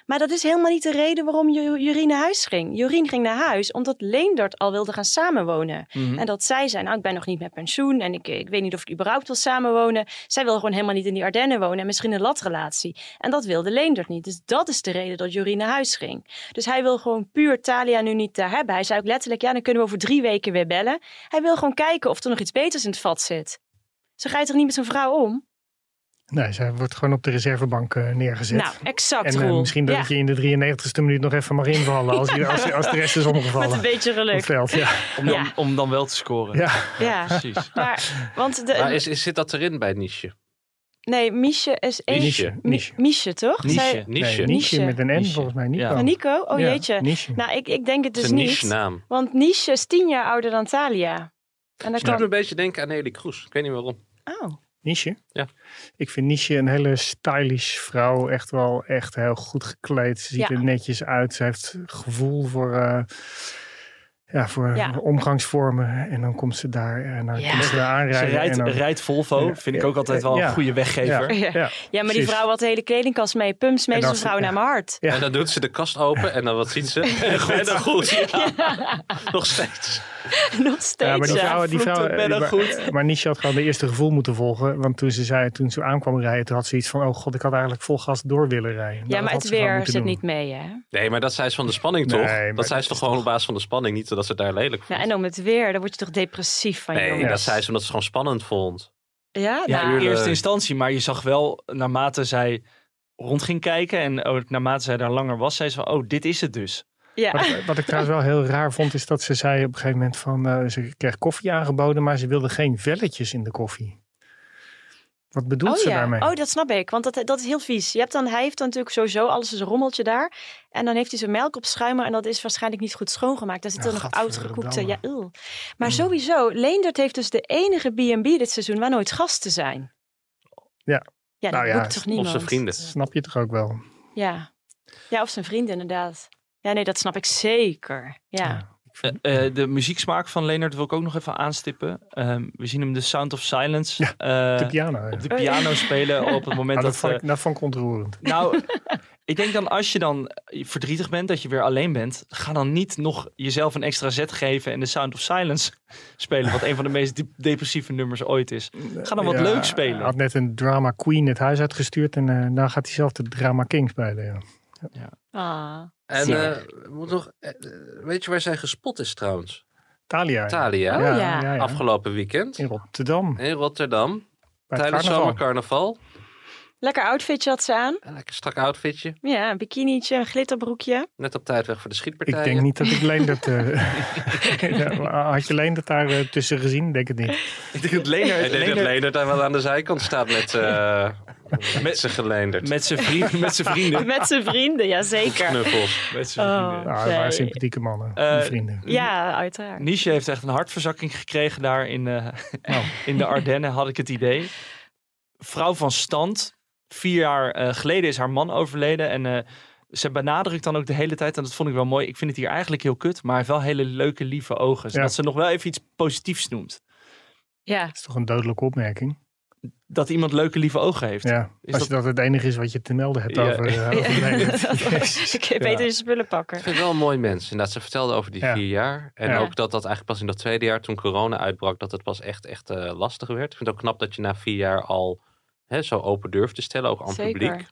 Maar dat is helemaal niet de reden waarom Jorien naar huis ging. Jorien ging naar huis omdat Leendert al wilde gaan samenwonen. Mhm. En dat zij zei, nou ik ben nog niet met pensioen en ik, ik weet niet of ik überhaupt wil samenwonen. Zij wil gewoon helemaal niet in die Ardennen wonen en misschien een latrelatie. En dat wilde Leendert niet. Dus dat is de reden dat Jorien naar huis ging. Dus hij wil gewoon puur Talia nu niet daar hebben. Hij zei ook letterlijk, ja dan kunnen we over drie weken weer bellen. Hij wil gewoon kijken of er nog iets beters in het vat zit. Zo ga je toch niet met zo'n vrouw om? Nee, zij wordt gewoon op de reservebank uh, neergezet. Nou, exact. En uh, misschien dat ja. je in de 93ste minuut nog even mag invallen als, je, als, als de rest is omgevallen. Met een beetje geluk. Veld, ja. Om, dan, om dan wel te scoren. Ja, ja. precies. Maar, want de, maar is, is, zit dat erin bij Niche? Nee, Miesje is één. Miesje, toch? Niche. Nee, niche met een N Niche. volgens mij. Nico. Ja. Nico? Oh Ja, jeetje. Niche. Nou, ik, ik denk het Het is dus een niet. niche. Want Niche is tien jaar ouder dan Talia. En dat Het doet kan... me een beetje denken aan Nelly Kroes. Ik weet niet waarom. Oh. Niche? Ja. Ik vind Niche een hele stylish vrouw. Echt wel echt heel goed gekleed. Ze ziet Ja. er netjes uit. Ze heeft gevoel voor, eh, ja, voor Ja. omgangsvormen. En dan komt ze daar en dan Ja. komt ze daar Ze aanrijden. rijdt, en dan, rijdt Volvo. Ja. Vind ik ook altijd wel Ja. een goede weggever. ja, Ja. ja. Ja, maar die vrouw had de hele kledingkast mee. Pumps mee En zo'n als ze- vrouw ja. naar mijn hart. Ja. En dan doet ze de kast open en dan wat ziet ze? En dan goed. Nog steeds. Nog steeds. Ja, maar die ja. vrouw, die maar, goed. maar Nisha had gewoon de eerste gevoel moeten volgen. Want toen ze zei, toen ze aankwam rijden, toen had ze iets van, oh god, ik had eigenlijk vol gas door willen rijden. Nou, Ja, dat maar het weer zit doen. niet mee, hè? Nee, maar dat zei ze van de spanning toch? Nee, maar dat zei ze toch gewoon op basis van de spanning, niet dat ze het daar lelijk vond. Ja, en om het weer, daar word je toch depressief van, nee, dat zei ze omdat ze het gewoon spannend vond. Ja, Ja, nou, in eerste instantie. Maar je zag wel, naarmate zij rond ging kijken en ook naarmate zij daar langer was, zei ze van, oh, dit is het dus. Ja. Wat, wat ik trouwens wel heel raar vond, is dat ze zei op een gegeven moment van, eh, ze kreeg koffie aangeboden, maar ze wilde geen velletjes in de koffie. Wat bedoelt Oh ze ja, daarmee? oh dat snap ik, want dat, dat is heel vies. Je hebt dan, hij heeft dan natuurlijk sowieso alles is een rommeltje daar. En dan heeft hij zijn melk op schuimen en dat is waarschijnlijk niet goed schoongemaakt. Daar zitten Ja, nog oud gekoekte, ja. Maar sowieso, Leendert heeft dus de enige B&B dit seizoen waar nooit gasten zijn. Ja. Ja, dat Nou ja, boekt toch Of niemand? zijn vrienden. Dat snap je toch ook wel? Ja. ja, of zijn vrienden inderdaad. Ja, nee, dat snap ik zeker. Ja. Eh, eh, de muzieksmaak van Leonard wil ik ook nog even aanstippen. Ehm, we zien hem de Sound of Silence eh, De piano. ja. op de piano spelen op het moment Nou, dat... dat, vond eh, ik, dat vond ik ontroerend. Nou, ik denk dan als je dan verdrietig bent, dat je weer alleen bent, ga dan niet nog jezelf een extra zet geven en de Sound of Silence spelen, wat een van de meest de- depressieve nummers ooit is. Ga dan wat Ja, leuk Hij spelen. had net een drama queen het huis uitgestuurd en eh dan gaat hij zelf de drama king spelen. Ja. Ah. En eh, moet nog, eh, eh, weet je waar zij gespot is trouwens? Thalia. Thalia. Oh, ja. Afgelopen weekend In Rotterdam. in Rotterdam. Tijdens carnaval. zomercarnaval. Lekker outfitje had ze aan. Een lekker strak outfitje. Ja, een bikinietje, een glitterbroekje. Net op tijd weg voor de schietpartijen. Ik denk niet dat ik Leendert... eh, had je Leendert daar eh, tussen gezien? Denk het niet. Ik denk dat Leonard, Ik denk dat Leendert daar wel aan de zijkant staat met, eh met zijn geleenderd. met zijn vrienden, met zijn vrienden. Met zijn vrienden, ja zeker. Knuffels. Met zijn Oh. vrienden. Nou, het waren sympathieke mannen, vrienden. Ja, uiteraard. Nietzsche heeft echt een hartverzakking gekregen daar in, eh, in de Ardennen, had ik het idee. Vrouw van stand. Vier jaar eh, geleden is haar man overleden. En eh, ze benadrukt dan ook de hele tijd, en dat vond ik wel mooi. Ik vind het hier eigenlijk heel kut, maar hij heeft wel hele leuke, lieve ogen. Zodat ze nog wel even iets positiefs noemt. Ja. Dat is toch een dodelijke opmerking? Dat iemand leuke, lieve ogen heeft. Ja, Is als dat- je dat het enige is wat je te melden hebt Ja. over, eh, over. Ik heb beter je spullen pakken. Ik vind het wel een mooi mens. Inderdaad, ze vertelde over die Ja. vier jaar. En Ja. ook dat dat eigenlijk pas in dat tweede jaar, toen corona uitbrak, dat het pas echt, echt eh, lastig werd. Ik vind het ook knap dat je na vier jaar al hè, zo open durft te stellen, ook aan het Zeker. publiek.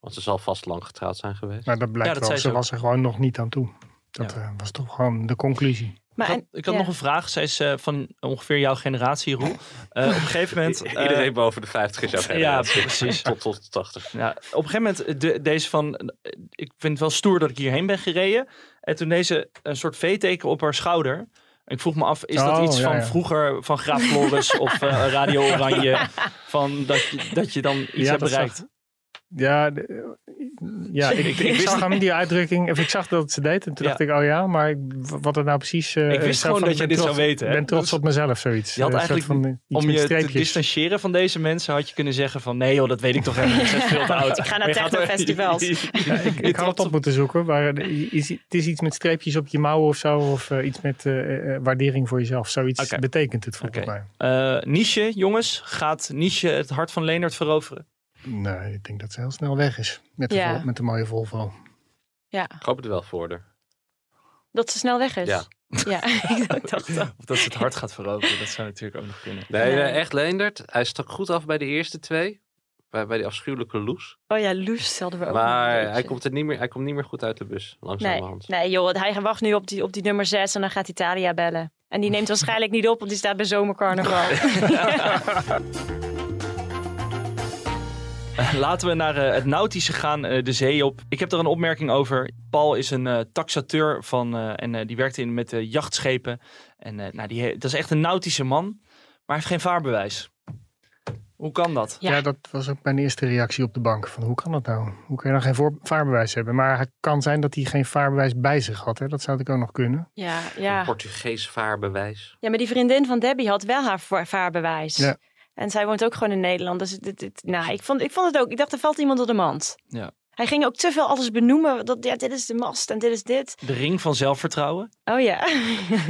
Want ze zal vast lang getrouwd zijn geweest. Maar dat blijkt Ja, dat wel, ze ook. was er gewoon nog niet aan toe. Dat Ja. eh, was toch gewoon de conclusie. Maar ik had, en- ik had ja. nog een vraag. Zij is eh, van ongeveer jouw generatie, Roel. Eh, op een gegeven moment... eh, Iedereen boven de 50 is jouw Ja, generatie. precies. Tot, tot 80. Ja, op een gegeven moment, de, deze van, ik vind het wel stoer dat ik hierheen ben gereden. En toen deze een soort V-teken op haar schouder. Ik vroeg me af, is dat Oh, iets ja, van ja. vroeger, van Graaf Floris of eh, Radio Oranje? Van dat, je, dat je dan iets Ja, hebt bereikt? Ja, de- ja ik, ik, zag niet- hem die uitdrukking, of ik zag dat ze deed en toen Ja. dacht ik, oh ja, maar ik- wat het nou precies... eh, Ik wist gewoon van, dat jij ben dit zou trots- weten, hè? Ik ben trots Dus- op mezelf, zoiets. Je had Eh, eigenlijk, van, eh, om je te distancieren van deze mensen, had je kunnen zeggen van nee joh, dat weet ik toch helemaal niet. Veel te oud. Ik ga naar je technofestivals. Ja, ik, ik had het op moeten zoeken, maar eh, is, het is iets met streepjes op je mouwen of zo, of eh, iets met eh, eh, waardering voor jezelf. Zoiets betekent het volgens Oké. mij. Eh, Niche, jongens, gaat Niche het hart van Leonard veroveren? Nee, ik denk dat ze heel snel weg is met de, Ja. vol- met de mooie Volvo. Ja, Ik hoop het wel voor haar. dat ze snel weg is. Ja. Ja, ik dacht dat. Of dat ze het hart gaat veroveren, dat zou natuurlijk ook nog kunnen. Nee, Nee. nee, echt Leendert. Hij stak goed af bij de eerste twee. Bij, bij die afschuwelijke loes. Oh ja, Loes hadden we ook Maar hij komt, er niet meer, hij komt niet meer goed uit de bus. Nee, Langzamerhand. nee joh, hij wacht nu op die, op die nummer 6 en dan gaat Italia bellen. En die neemt waarschijnlijk niet op, want die staat bij zomercarnaval. Laten we naar eh, het nautische gaan, eh, de zee op. Ik heb er een opmerking over. Paul is een eh, taxateur van, en die werkt in met jachtschepen. En nou, die, dat is echt een nautische man, maar hij heeft geen vaarbewijs. Hoe kan dat? Ja. Ja. dat was ook mijn eerste reactie op de bank. Van hoe kan dat nou? Hoe kan je dan geen voor- vaarbewijs hebben? Maar het kan zijn dat hij geen vaarbewijs bij zich had. Hè? Dat zou ik ook nog kunnen. ja, ja. Portugees vaarbewijs. ja, maar die vriendin van Debbie had wel haar va- vaarbewijs. Ja. En zij woont ook gewoon in Nederland. Dus dit, dit, nou, ik vond, ik vond het ook. Ik dacht, er valt iemand door de mand. Ja. Hij ging ook te veel alles benoemen. Dat, ja, dit is de mast en dit is dit. De ring van zelfvertrouwen. Oh ja,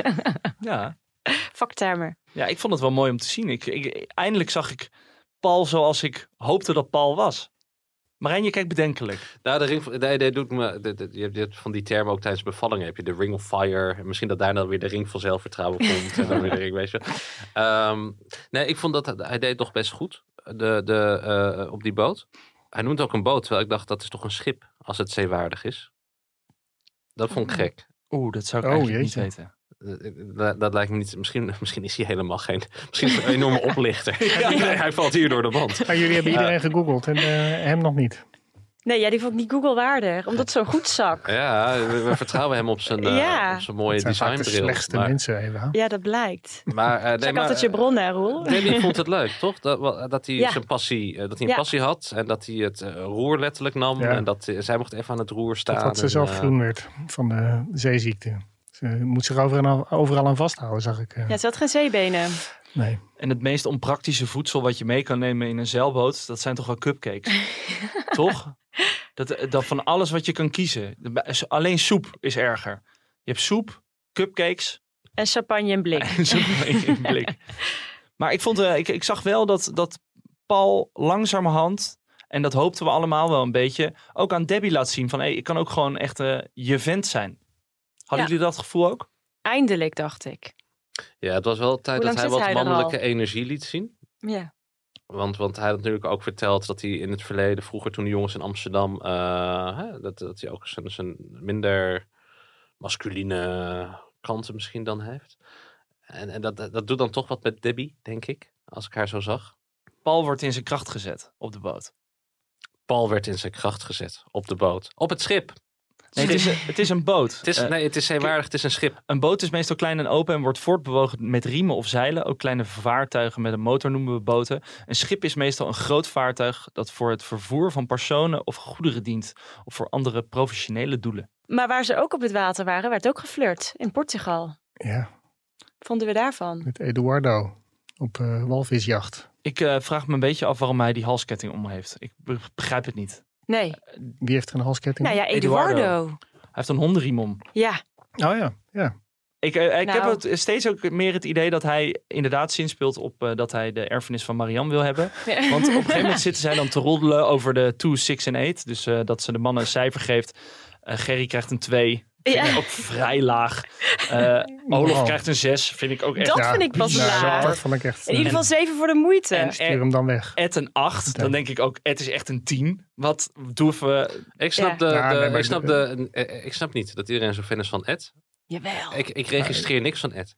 Ja. vaktermen. ja, ik vond het wel mooi om te zien. Ik, ik, eindelijk zag ik Paul zoals ik hoopte dat Paul was. Marijn, je kijkt bedenkelijk. Nou, de ring van, nee, nee, doet me, de, de- je hebt- van die termen ook tijdens bevallingen. Heb je de ring of fire. En misschien dat daarna dan weer de ring van zelfvertrouwen komt. en dan weer de ring, weet je. Ehm, nee, ik vond dat hij deed toch best goed. De, de, eh, op die boot. Hij noemt ook een boot. Terwijl ik dacht, dat is toch een schip. Als het zeewaardig is. Dat vond ik gek. Oeh, dat zou ik Oh, eigenlijk niet weten. Eh, Dat, dat lijkt me niet. Misschien, misschien is hij helemaal geen. Misschien is hij een enorme oplichter. hij valt hier door de band. Maar jullie hebben iedereen gegoogeld en eh, hem nog niet. Nee, ja, die vond ik niet Google waardig. Omdat het zo'n goed zak. Ja, we, we vertrouwen hem op zijn, eh, Ja. op zijn mooie Het zijn vaak de designbril. slechtste maar, mensen, Eva. Ja, dat blijkt. maar, eh, nee, Check maar, altijd je bron, hè, Roel? Debbie vond het leuk, toch? Dat, dat hij Ja. zijn passie, eh, dat hij een Ja. passie had en dat hij het eh, roer letterlijk nam Ja. en dat eh, zij mocht even aan het roer staan. Dat ze en, zelf eh, groen werd van de zeeziekte. Ze moet zich overal, overal aan vasthouden, zag ik. eh. Ja, ze had geen zeebenen. Nee. En het meest onpraktische voedsel wat je mee kan nemen in een zeilboot, dat zijn toch wel cupcakes? toch? Dat, dat van alles wat je kan kiezen. Alleen soep is erger. Je hebt soep, cupcakes En champagne in blik. en soep in blik. Maar ik, vond, eh, ik, ik zag wel dat, dat Paul langzamerhand, en dat hoopten we allemaal wel een beetje, ook aan Debbie laat zien van hey, ik kan ook gewoon echt eh, je vent zijn. Hadden Ja. jullie dat gevoel ook? Eindelijk, dacht ik. Ja, het was wel tijd dat hij wat hij mannelijke energie liet zien. Ja. Want, want hij had natuurlijk ook verteld dat hij in het verleden, vroeger toen de jongens in Amsterdam, eh, hè, dat, dat hij ook zijn, zijn minder masculine kanten misschien dan heeft. En, en dat, dat doet dan toch wat met Debbie, denk ik, als ik haar zo zag. Paul wordt in zijn kracht gezet op de boot. Paul werd in zijn kracht gezet op de boot. Op het schip. Nee, het, is, een- het is een boot. Het is, Eh, nee, het is zeewaardig, het is een schip. Een boot is meestal klein en open en wordt voortbewogen met riemen of zeilen. Ook kleine vaartuigen met een motor noemen we boten. Een schip is meestal een groot vaartuig dat voor het vervoer van personen of goederen dient. Of voor andere professionele doelen. Maar waar ze ook op het water waren, werd ook geflirt. In Portugal. Ja, Vonden we daarvan? met Eduardo op eh, walvisjacht. Ik eh, vraag me een beetje af waarom hij die halsketting om heeft. Ik be- begrijp het niet. Nee. Wie heeft er een halsketting? Nou ja, Eduardo. Eduardo. Hij heeft een hondenriem om. Ja. Oh ja, ja. Ik, eh, ik heb Nou. het steeds ook meer het idee dat hij inderdaad zinspeelt op eh, dat hij de erfenis van Marianne wil hebben. Want op een gegeven moment zitten zij dan te roddelen over de 2, 6 en 8. Dus eh, dat ze de mannen een cijfer geeft. Eh, Gerry krijgt een 2. Vind Ja. ik ook vrij laag. Eh Olaf Wow. krijgt een 6. Vind ik ook echt. Dat Ja, vind ik pas laag. Dat vond ik echt... In ieder geval zeven voor de moeite. En Stuur hem dan weg. Ed een 8. Dan denk ik ook, Ed is echt een 10. Wat doen we... Ik snap, Ja. de, Ja, de- nee, ik, snap de- de, eh, ik snap niet dat iedereen zo fan is van Ed. Jawel. Ik, ik registreer niks van Ed.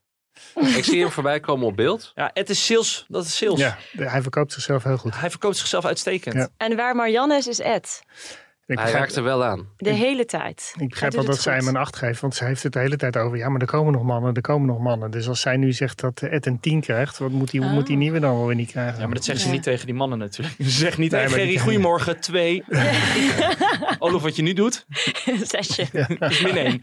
ik zie hem voorbij komen op beeld. Ja, Ed is sales. Dat is sales. Ja, hij verkoopt zichzelf heel goed. Hij verkoopt zichzelf uitstekend. Ja. En waar Marianne is, is Ed. Ik Hij raakt er wel aan. De hele tijd. ik begrijp Hij wel dat zij hem een acht geeft, want zij heeft het de hele tijd over. Ja, maar er komen nog mannen, er komen nog mannen. Dus als zij nu zegt dat Ed een 10 krijgt, wat moet die, hoe moet die Oh. nieuwe dan wel weer niet krijgen? Ja, maar dat zeggen ze Ja. niet tegen die mannen natuurlijk. Ze zeggen niet, Nee, hey maar die Gerry, goedemorgen, twee. Olaf, wat je nu doet, Zesje. is min één.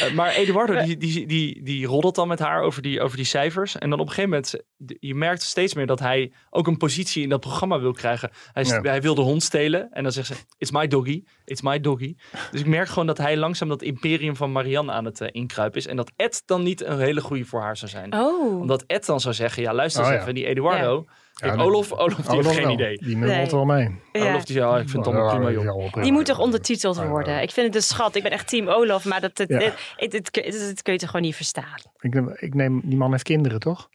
Eh, maar Eduardo, die, die, die, die roddelt dan met haar over die, over die cijfers. En dan op een gegeven moment, je merkt steeds meer dat hij ook een positie in dat programma wil krijgen. Hij, Ja. hij wil de hond stelen. En dan zegt ze, it's my doggy, it's my doggy. Dus ik merk gewoon dat hij langzaam dat imperium van Marianne aan het eh, inkruipen is. En dat Ed dan niet een hele goede voor haar zou zijn. Oh. Omdat Ed dan zou zeggen, ja luister Oh, eens ja. even, die Eduardo. Kijk, nee. Olaf, Olaf, die heeft geen wel. idee. Die mummelt Nee. wel mee. Ja. Olaf, die zei, ja, ik vind het allemaal prima, joh. Die moet toch ondertiteld worden? Ik vind het een schat. Ik ben echt team Olaf, maar dat, dat, Ja. dit, dit, dit, dit- dit kun je toch gewoon niet verstaan? Ik neem, ik neem, die man heeft kinderen, toch?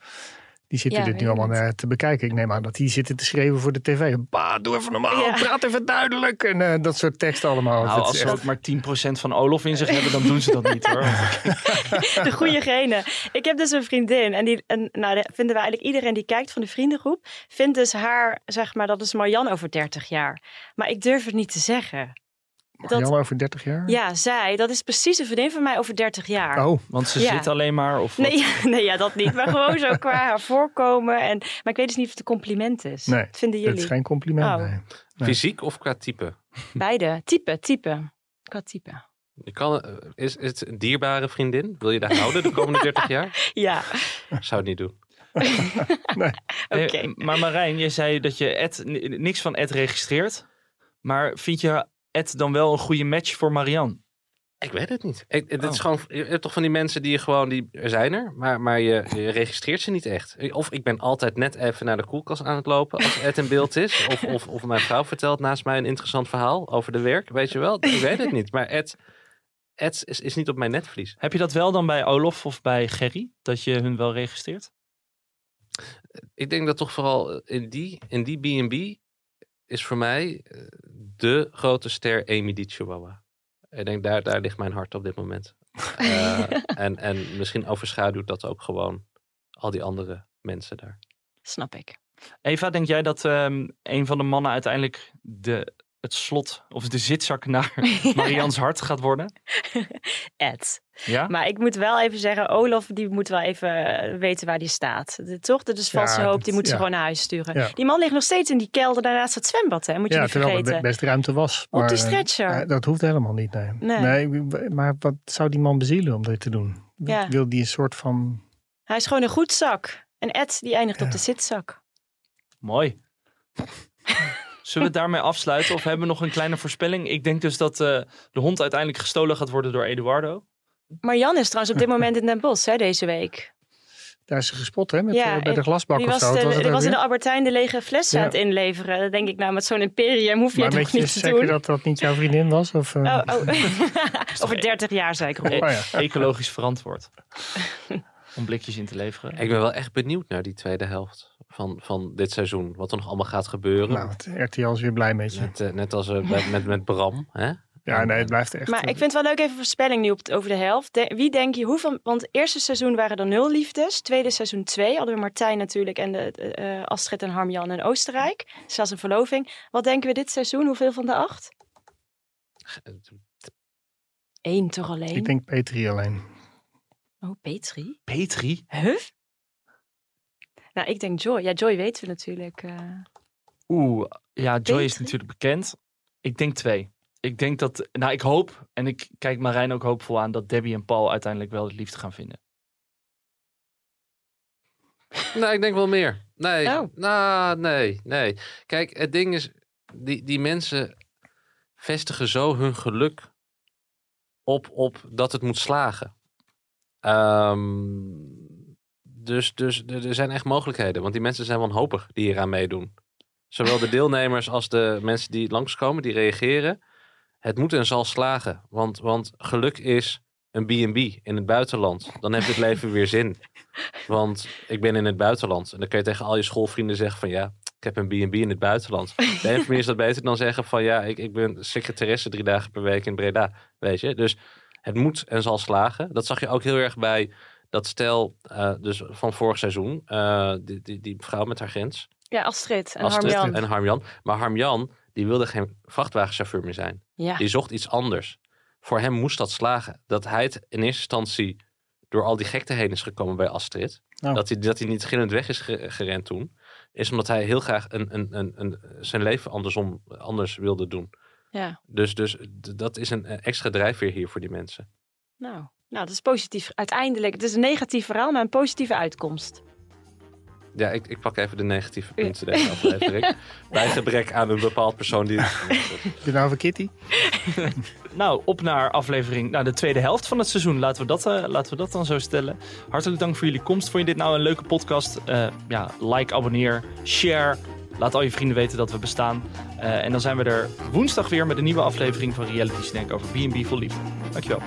Die zitten Ja, dit nu allemaal het. eh, te bekijken. Ik neem aan dat die zitten te schreeuwen voor de tv. Bah, doe even normaal, Ja. praat even duidelijk. En eh, dat soort teksten allemaal. Nou, als is ze echt- ook maar 10% van Olaf in zich hebben, dan doen ze dat niet hoor. De goede gene. Ik heb dus een vriendin. En, die, en nou, de- vinden we eigenlijk iedereen die kijkt van de vriendengroep. Vindt dus haar, zeg maar, dat is Marjan over 30 jaar. Maar ik durf het niet te zeggen. Jan over 30 jaar? Ja, zij, dat is precies een vriendin van mij over 30 jaar. Oh, Want ze Ja. zit alleen maar. Of wat? Nee, nee, ja, dat niet. Maar gewoon zo qua haar voorkomen. En, maar ik weet dus niet of het een compliment is. nee. Wat vinden jullie? is geen compliment. Oh. nee. Nee. Fysiek of qua type? Beide. Type, type. Qua type. Je kan, eh, is, is het een dierbare vriendin? Wil je daar houden de komende 30 jaar? Ja, Zou het niet doen. oké. Eh, maar Marijn, je zei dat je Ed, niks van Ed registreert. Maar vind je Ed dan wel een goede match voor Marianne? Ik weet het niet. Ik, het is Oh. gewoon, je hebt toch van die mensen die je gewoon, die er zijn er, maar, maar je, je registreert ze niet echt. Of ik ben altijd net even naar de koelkast aan het lopen als Ed in beeld is. Of, of, of mijn vrouw vertelt naast mij een interessant verhaal over de werk, weet je wel. Ik weet het niet, maar Ed, Ed is, is niet op mijn netvlies. Heb je dat wel dan bij Olaf of bij Gerry? Dat je hun wel registreert? Ik denk dat toch vooral in die in die B&B is voor mij eh, de grote ster Amy Di Chihuahua. Ik denk, daar, daar ligt mijn hart op dit moment. Eh, en, en misschien overschaduwt dat ook gewoon al die andere mensen daar. Snap ik. Eva, denk jij dat ehm, een van de mannen uiteindelijk de, het slot of de zitzak naar Marians hart gaat worden? Ed. Ja? Maar ik moet wel even zeggen, Olaf die moet wel even eh, weten waar die staat. De, toch? Dat is valse Ja, hoop, die moet ze gewoon naar huis sturen. Ja. Die man ligt nog steeds in die kelder daarnaast het zwembad, hè? Moet je Ja, niet terwijl er vergeten. be- best ruimte was. Op maar, die eh, stretcher. eh, dat hoeft helemaal niet, nee. Nee. nee. Maar wat zou die man bezielen om dit te doen? Ja. Wil die een soort van... Hij is gewoon een goed zak. En Ed die eindigt op de zitzak. Mooi. Zullen we het daarmee afsluiten of hebben we nog een kleine voorspelling? Ik denk dus dat eh, de hond uiteindelijk gestolen gaat worden door Eduardo. Marjan is trouwens op dit moment in Den Bosch, hè, deze week. Daar is ze gespot, hè? Met, Ja, eh, bij de glasbak Die of was, zo. De, was die ook was in de? Albertijn de lege flessen Ja. aan het inleveren. Dan denk ik, nou, met zo'n imperium hoef je Maar toch je niet te zeker doen. dat dat niet jouw vriendin was? Of, eh? Oh, oh. Over 30 jaar, zei ik. Oh ja. Ecologisch verantwoord. Om blikjes in te leveren. Ik ben wel echt benieuwd naar die tweede helft van, van dit seizoen. Wat er nog allemaal gaat gebeuren. Nou, het RTL is weer blij met je. Net, eh, net als eh, met, met, met Bram. Hè? Ja, nee, het blijft echt... Maar eh, ik vind het wel leuk even voorspelling nu op, over de helft. De- wie denk je, hoeveel... Want het eerste seizoen waren er nul liefdes. Tweede seizoen twee. Hadden we Martijn natuurlijk en de, de, eh, Astrid en Harmjan in Oostenrijk. Zelfs een verloving. Wat denken we dit seizoen? Hoeveel van de acht? Eén toch alleen? Ik denk Petri alleen. Oh, Petri? Petri? Huh? Nou, ik denk Joy. Ja, Joy weten we natuurlijk. eh. Oeh, ja, Joy is natuurlijk bekend. Ik denk twee. Ik denk dat, nou ik hoop, en ik kijk Marijn ook hoopvol aan, dat Debbie en Paul uiteindelijk wel het liefde gaan vinden. Nee, ik denk wel meer. Nee, Oh. nou, nee, nee. Kijk, het ding is, die, die mensen vestigen zo hun geluk op, op dat het moet slagen. Ehm, dus, dus er zijn echt mogelijkheden, want die mensen zijn wanhopig die hier aan meedoen. Zowel de deelnemers als de mensen die langskomen, die reageren. Het moet en zal slagen, want, want geluk is een B&B in het buitenland. Dan heeft het leven weer zin. Want ik ben in het buitenland. En dan kun je tegen al je schoolvrienden zeggen van ja, ik heb een B&B in het buitenland. De of meer is dat beter dan zeggen van ja, ik, ik ben secretaresse drie dagen per week in Breda. Weet je? Dus het moet en zal slagen. Dat zag je ook heel erg bij dat stel eh, dus van vorig seizoen. eh, die, die, die vrouw met haar grens. Ja, Astrid en Astrid Harmjan. en Harmjan. Maar Harmjan, die wilde geen vrachtwagenchauffeur meer zijn. Ja. Die zocht iets anders. Voor hem moest dat slagen. Dat hij het in eerste instantie door al die gekte heen is gekomen bij Astrid. Oh. Dat, hij, dat hij niet gillend weg is ge- gerend toen. Is omdat hij heel graag een, een, een, een, zijn leven andersom, anders wilde doen. Ja, Dus, dus dat is een eh, extra drijfveer hier voor die mensen. nou, nou, dat is positief. Uiteindelijk, het is een negatief verhaal, maar een positieve uitkomst. Ja, ik, ik pak even de negatieve punten deze aflevering. Bij gebrek aan een bepaald persoon die... Je nou over Kitty? Nou, op naar aflevering, nou, de tweede helft van het seizoen. Laten we, dat, eh, laten we dat dan zo stellen. Hartelijk dank voor jullie komst. Vond je dit nou een leuke podcast? Eh, ja, like, abonneer, share. Laat al je vrienden weten dat we bestaan. Eh, en dan zijn we er woensdag weer met een nieuwe aflevering van Reality Snack over B&B voor Liefde. Dankjewel.